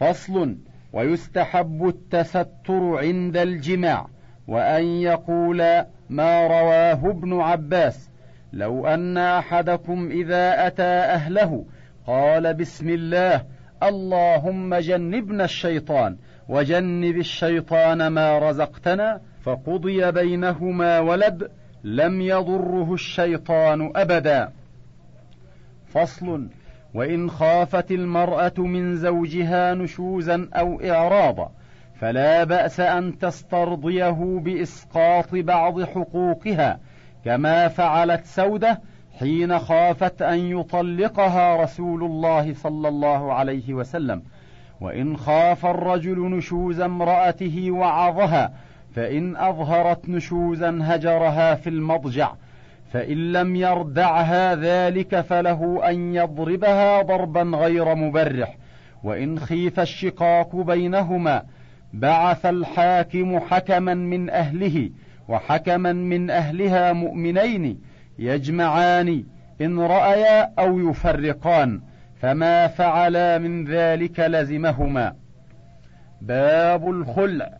فصل ويستحب التستر عند الجماع وأن يقول ما رواه ابن عباس لو أن أحدكم إذا أتى أهله قال بسم الله اللهم جنبنا الشيطان وجنب الشيطان ما رزقتنا فقضي بينهما ولد لم يضره الشيطان أبدا. فصل وإن خافت المرأة من زوجها نشوزا أو إعراضا فلا بأس أن تسترضيه بإسقاط بعض حقوقها كما فعلت سودة حين خافت أن يطلقها رسول الله صلى الله عليه وسلم. وإن خاف الرجل نشوز امرأته وعظها فإن أظهرت نشوزا هجرها في المضجع فإن لم يردعها ذلك فله أن يضربها ضربا غير مبرح. وإن خيف الشقاق بينهما بعث الحاكم حكما من أهله وحكما من أهلها مؤمنين يجمعان إن رأيا أو يفرقان فما فعلا من ذلك لزمهما. باب الخلع.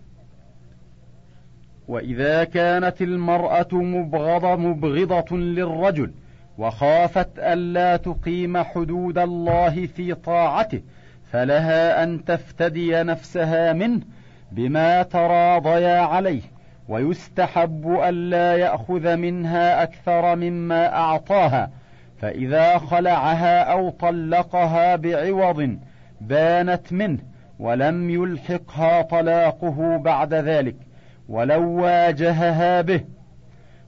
وإذا كانت المرأة مبغضه مبغضة للرجل وخافت الا تقيم حدود الله في طاعته فلها أن تفتدي نفسها منه بما تراضيا عليه ويستحب الا يأخذ منها أكثر مما أعطاها فإذا خلعها أو طلقها بعوض بانت منه ولم يلحقها طلاقه بعد ذلك. ولو واجهها به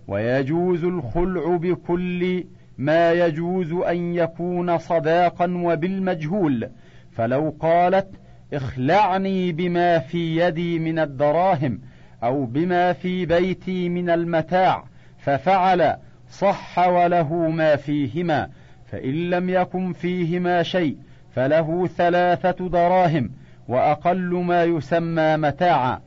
ويجوز الخلع بكل ما يجوز أن يكون صداقا وبالمجهول. فلو قالت اخلعني بما في يدي من الدراهم أو بما في بيتي من المتاع ففعل صح وله ما فيهما فإن لم يكن فيهما شيء فله ثلاثة دراهم وأقل ما يسمى متاعا.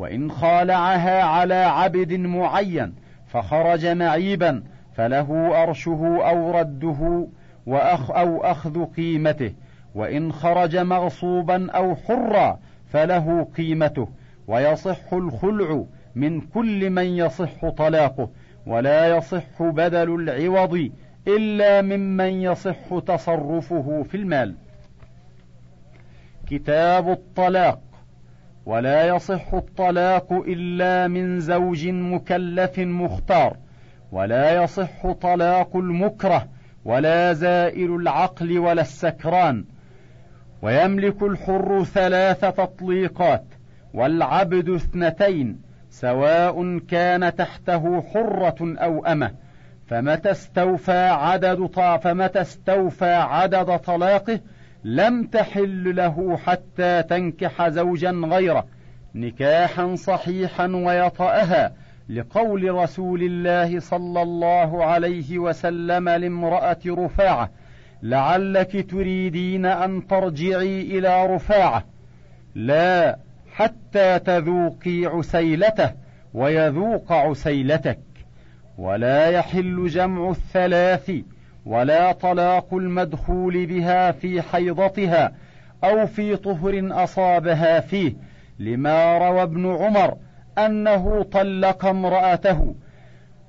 وإن خالعها على عبد معين فخرج معيبا فله أرشه أو رده وأخ أو أخذ قيمته وإن خرج مغصوبا أو حرا فله قيمته ويصح الخلع من كل من يصح طلاقه ولا يصح بدل العوض إلا ممن يصح تصرفه في المال. كتاب الطلاق. ولا يصح الطلاق إلا من زوج مكلف مختار ولا يصح طلاق المكره ولا زائل العقل ولا السكران ويملك الحر ثلاث تطليقات والعبد اثنتين سواء كان تحته فمتى استوفى عدد فمتى استوفى عدد طلاقه لم تحل له حتى تنكح زوجا غيره نكاحا صحيحا ويطأها لقول رسول الله صلى الله عليه وسلم لامرأة رفاعة لعلك تريدين أن ترجعي إلى رفاعة. لا حتى تذوقي عسيلته ويذوق عسيلتك. ولا يحل جمع الثلاث ولا طلاق المدخول بها في حيضتها أو في طهر أصابها فيه لما روى ابن عمر أنه طلق امرأته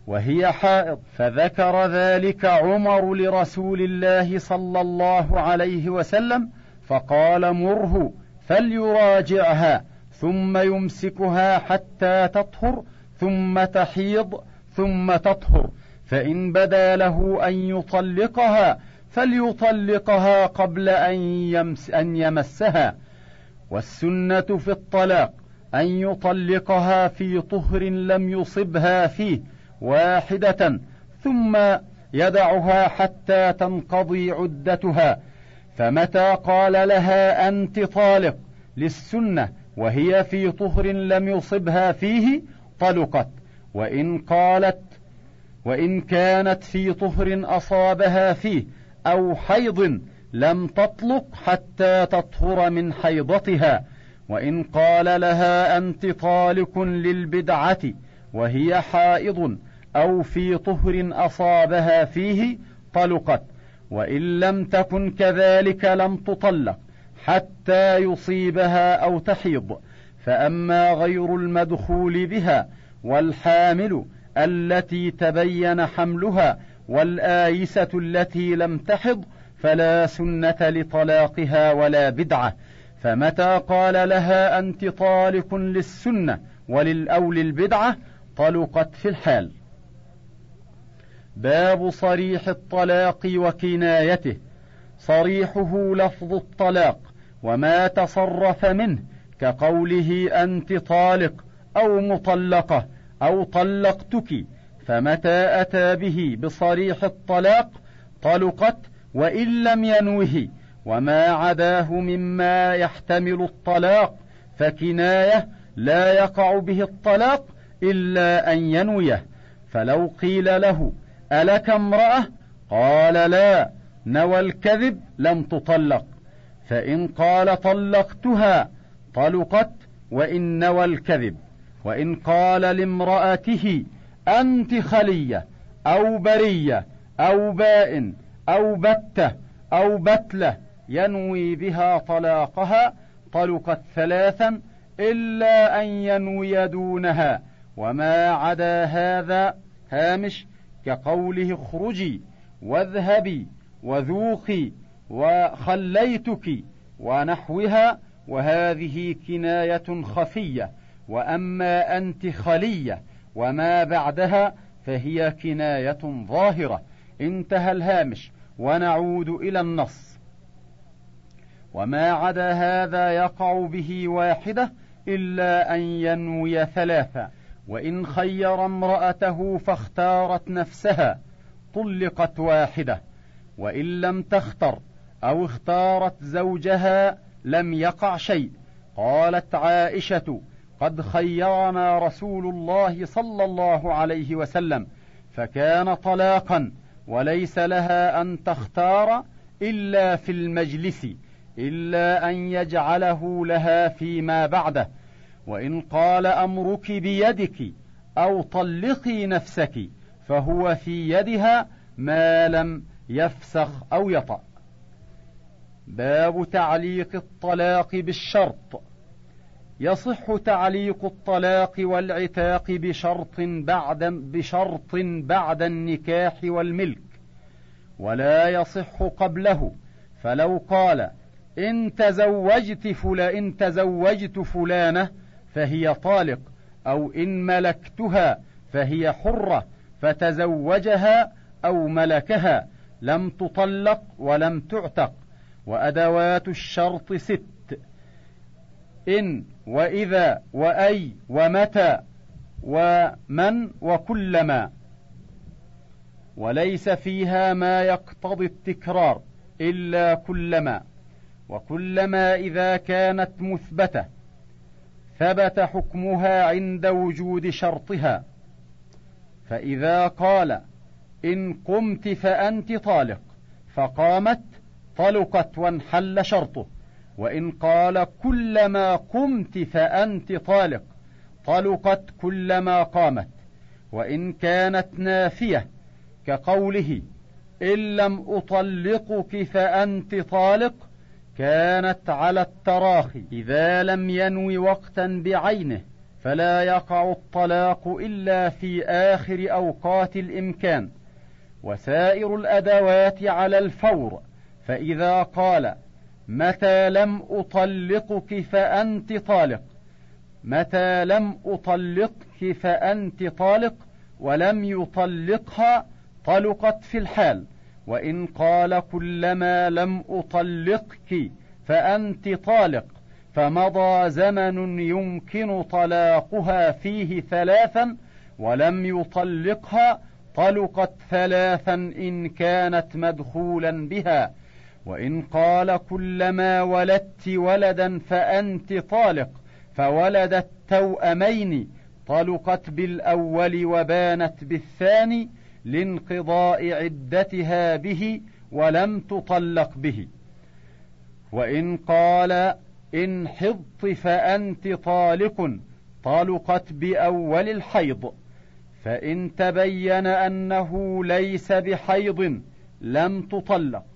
وهي حائض. فذكر ذلك عمر لرسول الله صلى الله عليه وسلم فقال مره فليراجعها ثم يمسكها حتى تطهر ثم تحيض ثم تطهر. فإن بدا له أن يطلقها فليطلقها قبل أن, يمس أن يمسها. والسنة في الطلاق أن يطلقها في طهر لم يصبها فيه واحدة ثم يدعها حتى تنقضي عدتها. فمتى قال لها أنت طالق للسنة وهي في طهر لم يصبها فيه طلقت. وإن قالت وإن كانت في طهر أصابها فيه أو حيض لم تطلق حتى تطهر من حيضتها وإن قال لها أنت طالق للبدعة وهي حائض أو في طهر أصابها فيه طلقت وإن لم تكن كذلك لم تطلق حتى يصيبها أو تحيض فأما غير المدخول بها والحامل التي تبين حملها والآيسة التي لم تحض فلا سنة لطلاقها ولا بدعة. فمتى قال لها أنت طالق للسنة وللأول البدعة؟ طلقت في الحال. باب صريح الطلاق وكنايته. صريحه لفظ الطلاق وما تصرف منه كقوله أنت طالق أو مطلقة. أو طلقتك فمتى أتى به بصريح الطلاق؟ طلقت وإن لم ينوه وما عداه مما يحتمل الطلاق فكناية لا يقع به الطلاق إلا أن ينويه. فلو قيل له ألك امرأة؟ قال لا نوى الكذب لم تطلق. فإن قال طلقتها طلقت وإن نوى الكذب. وإن قال لامرأته أنت خلية أو برية أو بائن أو بتة أو بتلة ينوي بها طلاقها طلقت ثلاثا إلا أن ينوي دونها. وما عدا هذا هامش كقوله اخرجي واذهبي وذوقي وخليتك ونحوها وهذه كناية خفية. وأما أنت خلية وما بعدها فهي كناية ظاهرة. انتهى الهامش. ونعود إلى النص. وما عدا هذا يقع به واحدة إلا أن ينوي ثلاثا وإن خير امرأته فاختارت نفسها طلقت واحدة. وإن لم تختر أو اختارت زوجها لم يقع شيء. قالت عائشة قد خيرنا رسول الله صلى الله عليه وسلم فكان طلاقا وليس لها أن تختار إلا في المجلس إلا أن يجعله لها فيما بعده. وإن قال أمرك بيدك أو طلقي نفسك فهو في يدها ما لم يفسخ أو يطأ. باب تعليق الطلاق بالشرط. يصح تعليق الطلاق والعتاق بشرط بعد بشرط بعد النكاح والملك ولا يصح قبله. فلو قال إن تزوجت فلا إن تزوجت فلانة فهي طالق أو إن ملكتها فهي حرة فتزوجها أو ملكها لم تطلق ولم تعتق. وأدوات الشرط ست إن وإذا وأي ومتى ومن وكلما. وليس فيها ما يقتضي التكرار إلا كلما. وكلما إذا كانت مثبتة ثبت حكمها عند وجود شرطها. فإذا قال إن قمت فأنت طالق فقامت طلقت وانحل شرطه. وإن قال كلما قمت فأنت طالق طلقت كلما قامت وإن كانت نافية كقوله إن لم أطلقك فأنت طالق كانت على التراخي. إذا لم ينو وقتا بعينه فلا يقع الطلاق إلا في آخر أوقات الإمكان. وسائر الأدوات على الفور فإذا قال متى لم أطلقك فأنت طالق. متى لم أطلقك فأنت طالق ولم يطلقها طلقت في الحال. وإن قال كلما لم أطلقك فأنت طالق فمضى زمن يمكن طلاقها فيه ثلاثا ولم يطلقها طلقت ثلاثا إن كانت مدخولا بها. وإن قال كلما ولدت ولدا فأنت طالق فولدت توأمين طلقت بالأول وبانت بالثاني لانقضاء عدتها به ولم تطلق به. وإن قال إن حضت فأنت طالق طلقت بأول الحيض. فإن تبين أنه ليس بحيض لم تطلق.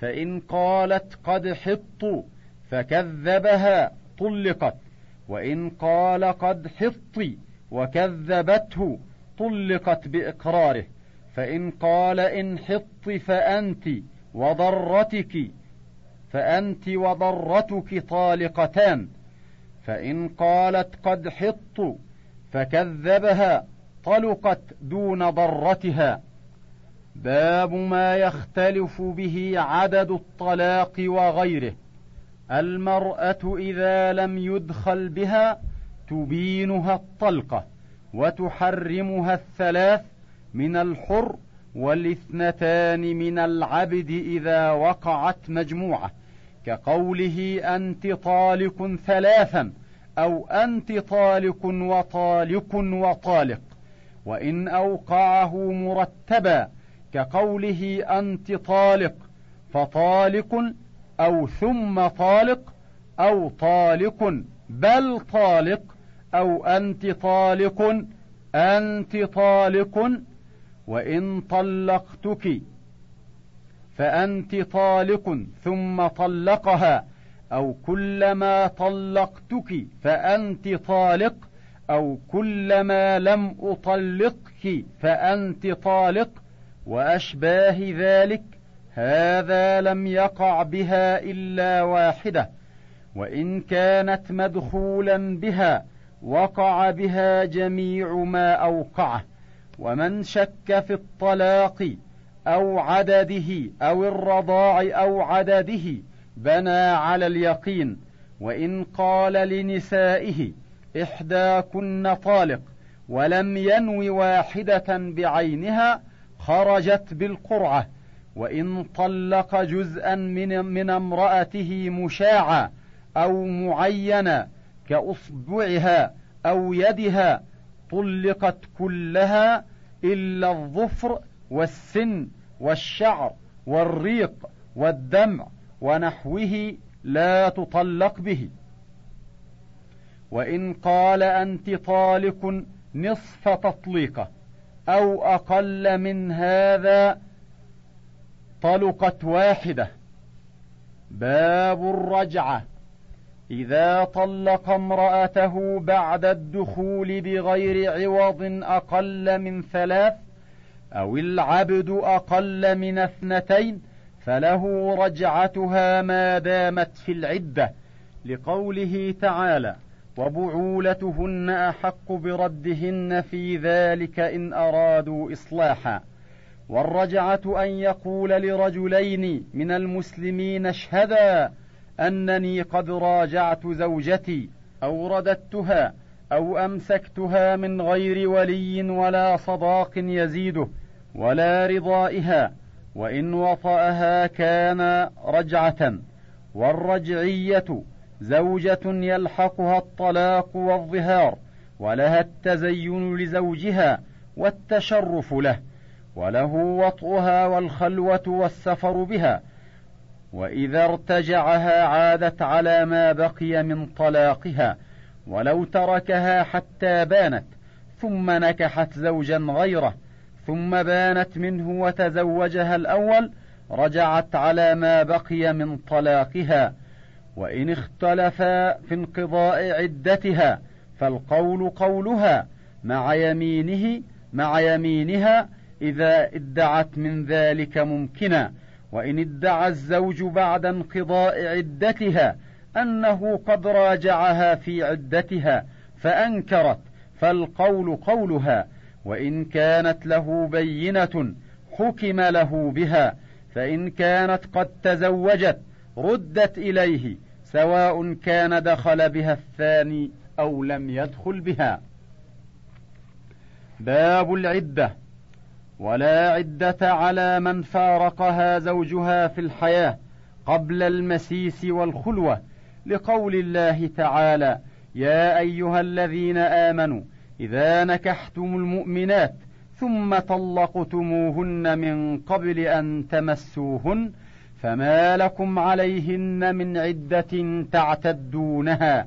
فإن قالت قد حضت فكذبها طلقت وإن قال قد حطي وكذبته طلقت بإقراره فإن قال إن حط فأنت وضرتك فأنت وضرتك طالقتان فإن قالت قد حط فكذبها طلقت دون ضرتها. باب ما يختلف به عدد الطلاق وغيره. المرأة إذا لم يدخل بها تبينها الطلقة وتحرمها الثلاث من الحر والاثنتان من العبد إذا وقعت مجموعة. كقوله أنت طالق ثلاثا أو أنت طالق وطالق وطالق. وإن أوقعه مرتبا كقوله أنت طالق فطالق أو ثم طالق أو طالق بل طالق أو أنت طالق أنت طالق وإن طلقتك فأنت طالق ثم طلقها أو كلما طلقتك فأنت طالق أو كلما لم أطلقك فأنت طالق وأشباه ذلك هذا لم يقع بها إلا واحدة وإن كانت مدخولا بها وقع بها جميع ما أوقعه ومن شك في الطلاق أو عدده أو الرضاع أو عدده بنى على اليقين وإن قال لنسائه إحداكن طالق ولم ينو واحدة بعينها خرجت بالقرعة وإن طلق جزءا من من امرأته مشاعا أو معينا كأصبعها أو يدها طلقت كلها إلا الظفر والسن والشعر والريق والدمع ونحوه لا تطلق به. وإن قال أنت طالق نصف تطليقه. أو أقل من هذا طلقت واحدة. باب الرجعة. إذا طلق امرأته بعد الدخول بغير عوض أقل من ثلاث أو العبد أقل من اثنتين فله رجعتها ما دامت في العدة. لقوله تعالى وبعولتهن أحق بردهن في ذلك إن أرادوا إصلاحا. والرجعة أن يقول لرجلين من المسلمين اشهدا أنني قد راجعت زوجتي أو رددتها أو أمسكتها من غير ولي ولا صداق يزيده ولا رضائها وإن وطأها كان رجعة. والرجعية زوجة يلحقها الطلاق والظهار ولها التزين لزوجها والتشرف له وله وطئها والخلوة والسفر بها وإذا ارتجعها عادت على ما بقي من طلاقها ولو تركها حتى بانت ثم نكحت زوجا غيره ثم بانت منه وتزوجها الأول رجعت على ما بقي من طلاقها. وإن اختلفا في انقضاء عدتها فالقول قولها مع يمينه مع يمينها إذا ادعت من ذلك ممكنا. وإن ادعى الزوج بعد انقضاء عدتها أنه قد راجعها في عدتها فأنكرت فالقول قولها. وإن كانت له بينة حكم له بها فإن كانت قد تزوجت ردت إليه سواء كان دخل بها الثاني أو لم يدخل بها. باب العدة ولا عدة على من فارقها زوجها في الحياة قبل المسيس والخلوة. لقول الله تعالى يا أيها الذين آمنوا إذا نكحتم المؤمنات ثم طلقتموهن من قبل أن تمسوهن فما لكم عليهن من عدة تعتدونها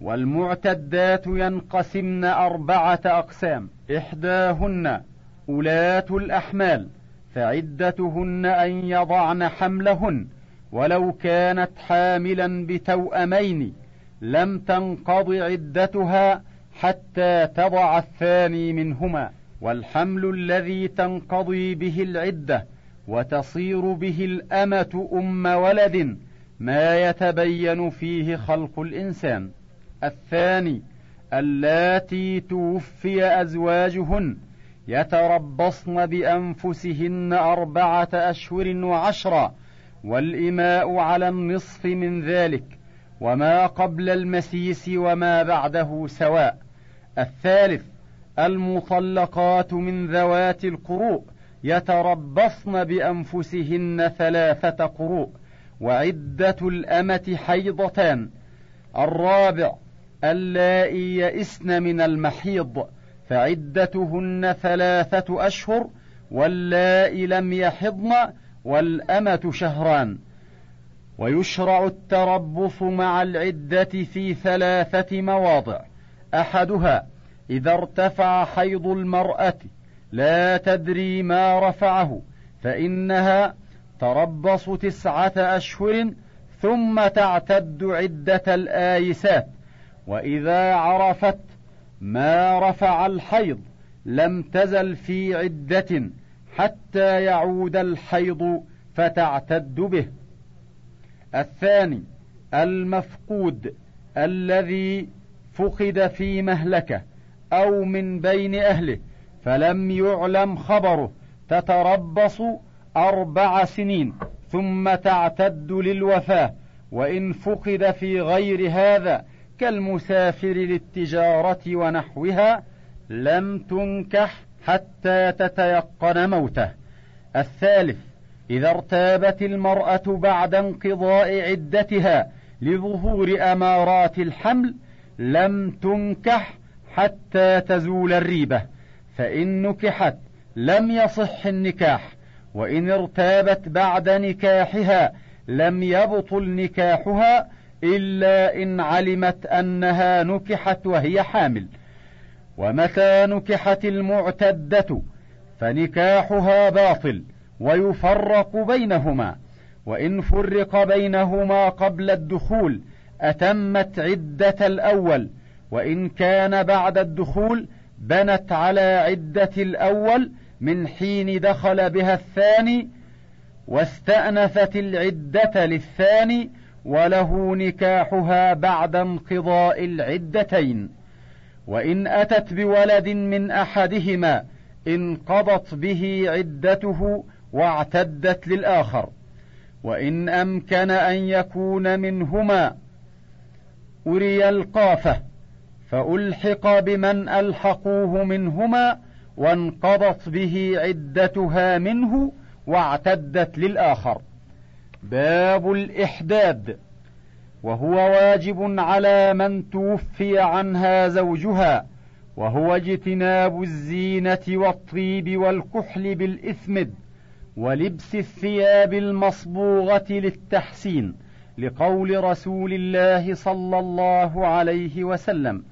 والمعتدات ينقسمن أربعة أقسام إحداهن أولاة الأحمال فعدتهن أن يضعن حملهن ولو كانت حاملا بتوأمين لم تنقض عدتها حتى تضع الثاني منهما والحمل الذي تنقضي به العده وتصير به الأمة أم ولد ما يتبين فيه خلق الإنسان. الثاني اللاتي توفي أزواجهن يتربصن بأنفسهن أربعة أشهر وعشرا والإماء على النصف من ذلك وما قبل المسيس وما بعده سواء. الثالث المطلقات من ذوات القروء يتربصن بأنفسهن ثلاثة قروء وعدة الأمة حيضتان. الرابع اللائي يئسن من المحيض فعدتهن ثلاثة أشهر واللائي لم يحضن والأمة شهران. ويشرع التربص مع العدة في ثلاثة مواضع. أحدها إذا ارتفع حيض المرأة لا تدري ما رفعه فإنها تربص تسعة أشهر ثم تعتد عدة الآيسات. وإذا عرفت ما رفع الحيض لم تزل في عدة حتى يعود الحيض فتعتد به. الثاني المفقود الذي فقد في مهلكة أو من بين أهله. فلم يعلم خبره. تتربص أربع سنين ثم تعتد للوفاة وإن فقد في غير هذا كالمسافر للتجارة ونحوها لم تنكح حتى تتيقن موته. الثالث إذا ارتابت المرأة بعد انقضاء عدتها لظهور أمارات الحمل لم تنكح حتى تزول الريبة. فإن نكحت لم يصح النكاح وإن ارتابت بعد نكاحها لم يبطل نكاحها إلا إن علمت أنها نكحت وهي حامل. ومتى نكحت المعتدة فنكاحها باطل ويفرق بينهما وإن فرق بينهما قبل الدخول أتمت عدة الأول وإن كان بعد الدخول بنت على عدة الأول من حين دخل بها الثاني واستأنفت العدة للثاني وله نكاحها بعد انقضاء العدتين. وإن أتت بولد من أحدهما انقضت به عدته واعتدت للآخر. وإن أمكن أن يكون منهما اري القافة. فألحق بمن ألحقوه منهما وانقضت به عدتها منه واعتدت للآخر. باب الإحداد. وهو واجب على من توفي عنها زوجها وهو اجتناب الزينة والطيب والكحل بالاثمد ولبس الثياب المصبوغة للتحسين لقول رسول الله صلى الله عليه وسلم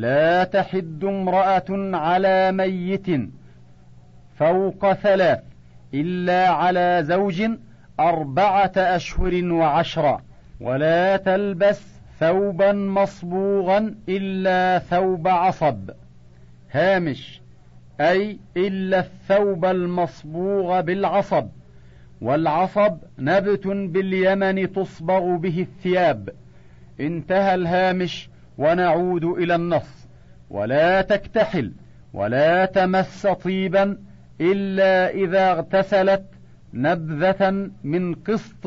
لا تحد امرأة على ميت فوق ثلاث إلا على زوج أربعة أشهر وعشرا ولا تلبس ثوبا مصبوغا إلا ثوب عصب. هامش أي إلا الثوب المصبوغ بالعصب والعصب نبت باليمن تصبغ به الثياب. انتهى الهامش. ونعود إلى النص. ولا تكتحل ولا تمس طيبا إلا إذا اغتسلت نبذة من قسط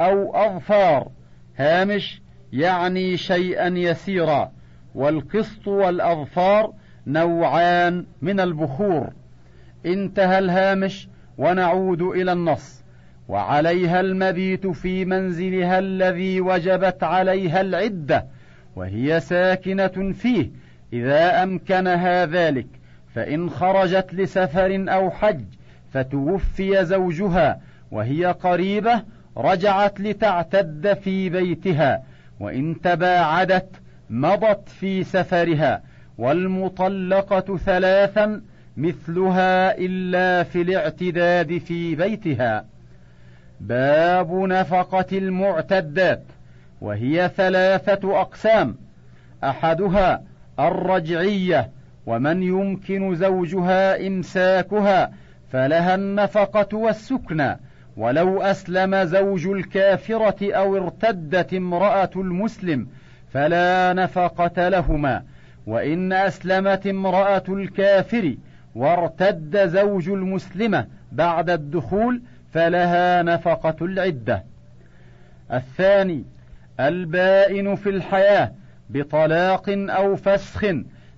أو أظفار. هامش يعني شيئا يسيرا. والقسط والأظفار نوعان من البخور. انتهى الهامش ونعود إلى النص. وعليها المبيت في منزلها الذي وجبت عليها العدة. وهي ساكنة فيه إذا أمكنها ذلك. فإن خرجت لسفر أو حج فتوفي زوجها وهي قريبة رجعت لتعتد في بيتها. وإن تباعدت مضت في سفرها. والمطلقة ثلاثا مثلها إلا في الاعتداد في بيتها. باب نفقة المعتدات. وهي ثلاثة أقسام. أحدها الرجعية ومن يمكن زوجها إمساكها فلها النفقة والسكنى ولو أسلم زوج الكافرة أو ارتدت امرأة المسلم فلا نفقة لهما. وإن أسلمت امرأة الكافر وارتد زوج المسلمة بعد الدخول فلها نفقة العدة. الثاني البائن في الحياة بطلاق أو فسخ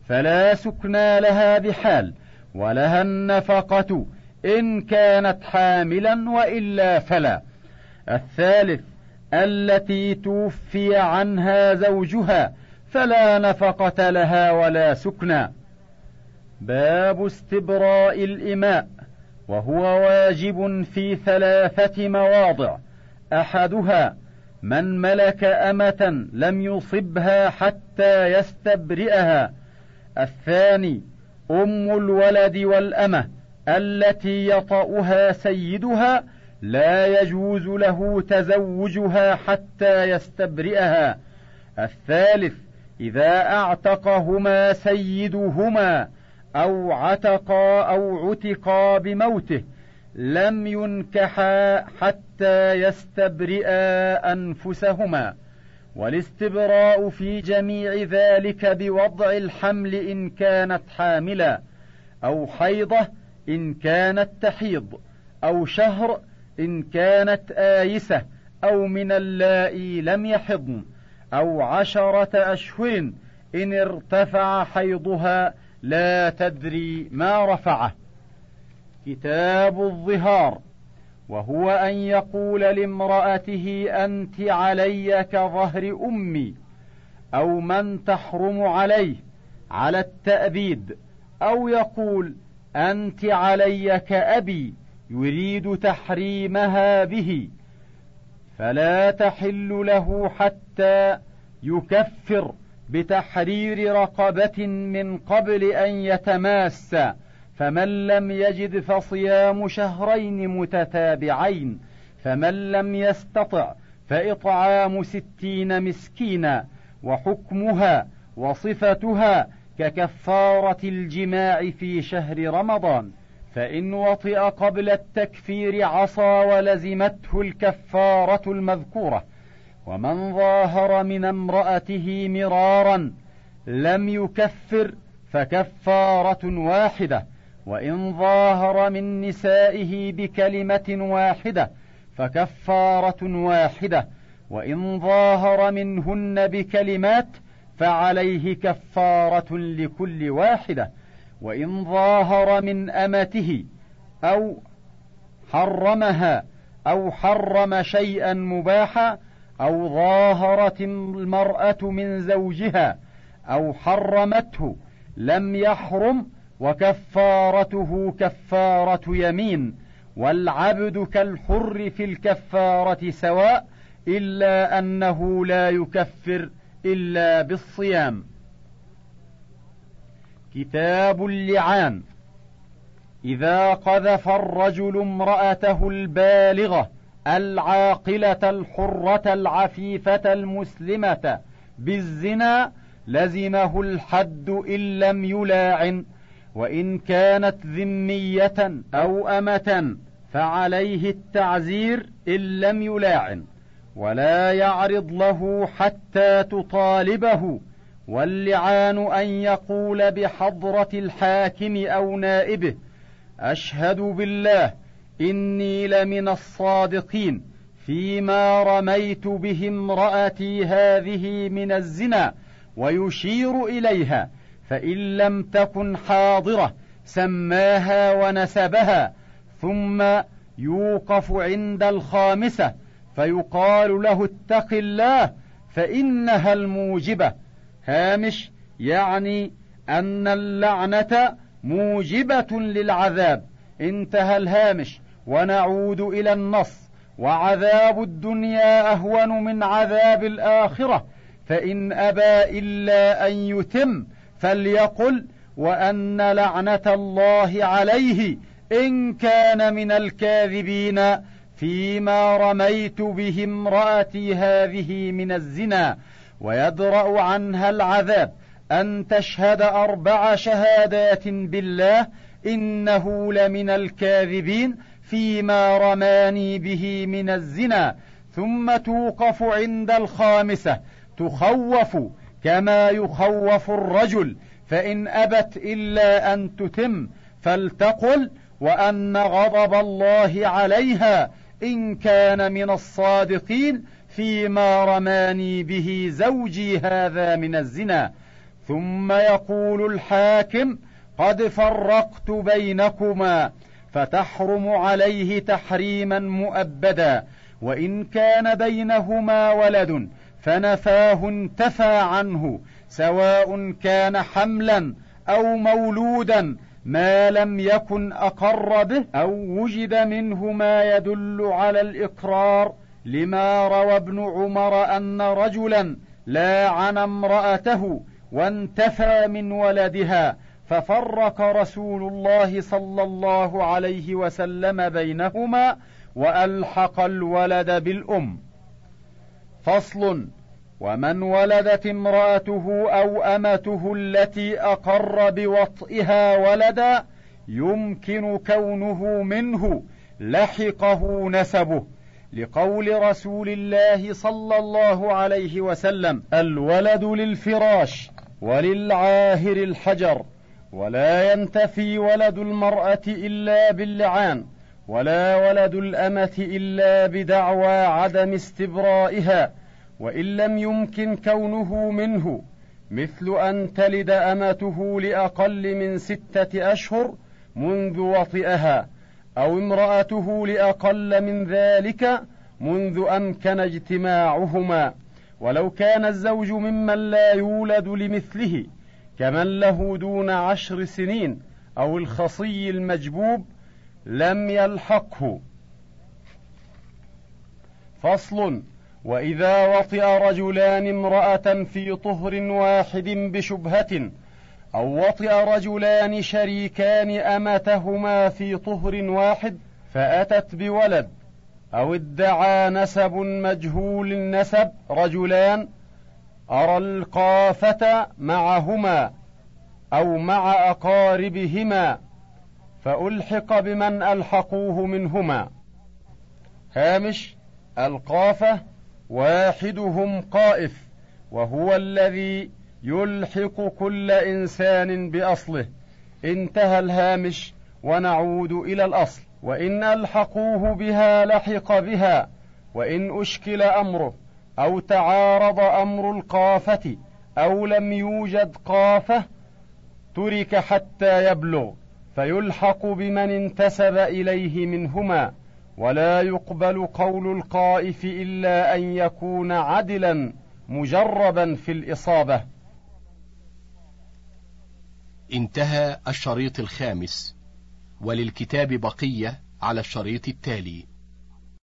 فلا سكنى لها بحال ولها النفقة إن كانت حاملا وإلا فلا. الثالث التي توفي عنها زوجها فلا نفقة لها ولا سكنى. باب استبراء الإماء وهو واجب في ثلاثة مواضع أحدها من ملك أمة لم يصبها حتى يستبرئها. الثاني أم الولد والأمة التي يطأها سيدها لا يجوز له تزوجها حتى يستبرئها. الثالث إذا أعتقهما سيدهما أو عتقا أو عتقا بموته لم ينكحا حتى يستبرئا أنفسهما والاستبراء في جميع ذلك بوضع الحمل إن كانت حاملا أو حيضة إن كانت تحيض أو شهر إن كانت آيسة أو من اللائي لم يحضن أو عشرة أشهر إن ارتفع حيضها لا تدري ما رفعه. كتاب الظهار وهو أن يقول لامرأته أنت علي كظهر أمي أو من تحرم عليه على التأبيد أو يقول أنت علي كأبي يريد تحريمها به فلا تحل له حتى يكفر بتحرير رقبة من قبل أن يتماس. فمن لم يجد فصيام شهرين متتابعين فمن لم يستطع فإطعام ستين مسكينا وحكمها وصفتها ككفارة الجماع في شهر رمضان فإن وطئ قبل التكفير عصى ولزمته الكفارة المذكورة ومن ظاهر من امرأته مرارا لم يكفر فكفارة واحدة. وإن ظاهر من نسائه بكلمة واحدة فكفارة واحدة وإن ظاهر منهن بكلمات فعليه كفارة لكل واحدة وإن ظاهر من أمته أو حرمها أو حرم شيئا مباحا أو ظاهرت المرأة من زوجها أو حرمته لم يحرم وكفارته كفارة يمين والعبد كالحر في الكفارة سواء إلا أنه لا يكفر إلا بالصيام. كتاب اللعان إذا قذف الرجل امرأته البالغة العاقلة الحرة العفيفة المسلمة بالزنا لزمه الحد إن لم يلاعن وإن كانت ذمية أو أمة فعليه التعزير إن لم يلاعن ولا يعرض له حتى تطالبه واللعان أن يقول بحضرة الحاكم أو نائبه أشهد بالله إني لمن الصادقين فيما رميت به امرأتي هذه من الزنا ويشير إليها فإن لم تكن حاضرة سماها ونسبها ثم يوقف عند الخامسة فيقال له اتق الله فإنها الموجبة. هامش يعني أن اللعنة موجبة للعذاب. انتهى الهامش. ونعود إلى النص. وعذاب الدنيا أهون من عذاب الآخرة. فإن أبى إلا أن يتم فليقل وأن لعنة الله عليه إن كان من الكاذبين فيما رميت به امرأتي هذه من الزنا ويدرأ عنها العذاب أن تشهد أربع شهادات بالله إنه لمن الكاذبين فيما رماني به من الزنا ثم توقف عند الخامسة تخوف كما يخوف الرجل فإن أبت إلا أن تتم فلتقل وأن غضب الله عليها إن كان من الصادقين فيما رماني به زوجي هذا من الزنا. ثم يقول الحاكم قد فرقت بينكما فتحرم عليه تحريما مؤبدا وإن كان بينهما ولد فنفاه انتفى عنه سواء كان حملا أو مولودا ما لم يكن أقر به أو وجد منه ما يدل على الإقرار لما روى ابن عمر أن رجلا لاعن امرأته وانتفى من ولدها ففرق رسول الله صلى الله عليه وسلم بينهما وألحق الولد بالأم. فصل ومن ولدت امراته أو امته التي اقر بوطئها ولدا يمكن كونه منه لحقه نسبه لقول رسول الله صلى الله عليه وسلم الولد للفراش وللعاهر الحجر ولا ينتفي ولد المراه الا باللعان ولا ولد الأمة إلا بدعوى عدم استبرائها وإن لم يمكن كونه منه مثل أن تلد أمته لأقل من ستة أشهر منذ وطئها أو امرأته لأقل من ذلك منذ أمكن اجتماعهما. ولو كان الزوج ممن لا يولد لمثله كمن له دون عشر سنين أو الخصي المجبوب لم يلحقه. فصل وإذا وطئ رجلان امرأة في طهر واحد بشبهة أو وطئ رجلان شريكان أمتهما في طهر واحد فأتت بولد أو ادعى نسب مجهول النسب رجلان أرى القافة معهما أو مع أقاربهما. فألحق بمن ألحقوه منهما. هامش القافة واحدهم قائف وهو الذي يلحق كل إنسان بأصله. انتهى الهامش ونعود إلى الأصل. وإن ألحقوه بها لحق بها وإن أشكل أمره أو تعارض أمر القافة أو لم يوجد قافة ترك حتى يبلغ. فيلحق بمن انتسب إليه منهما ولا يقبل قول القائف إلا أن يكون عدلا مجربا في الإصابة. انتهى الشريط الخامس وللكتاب بقية على الشريط التالي.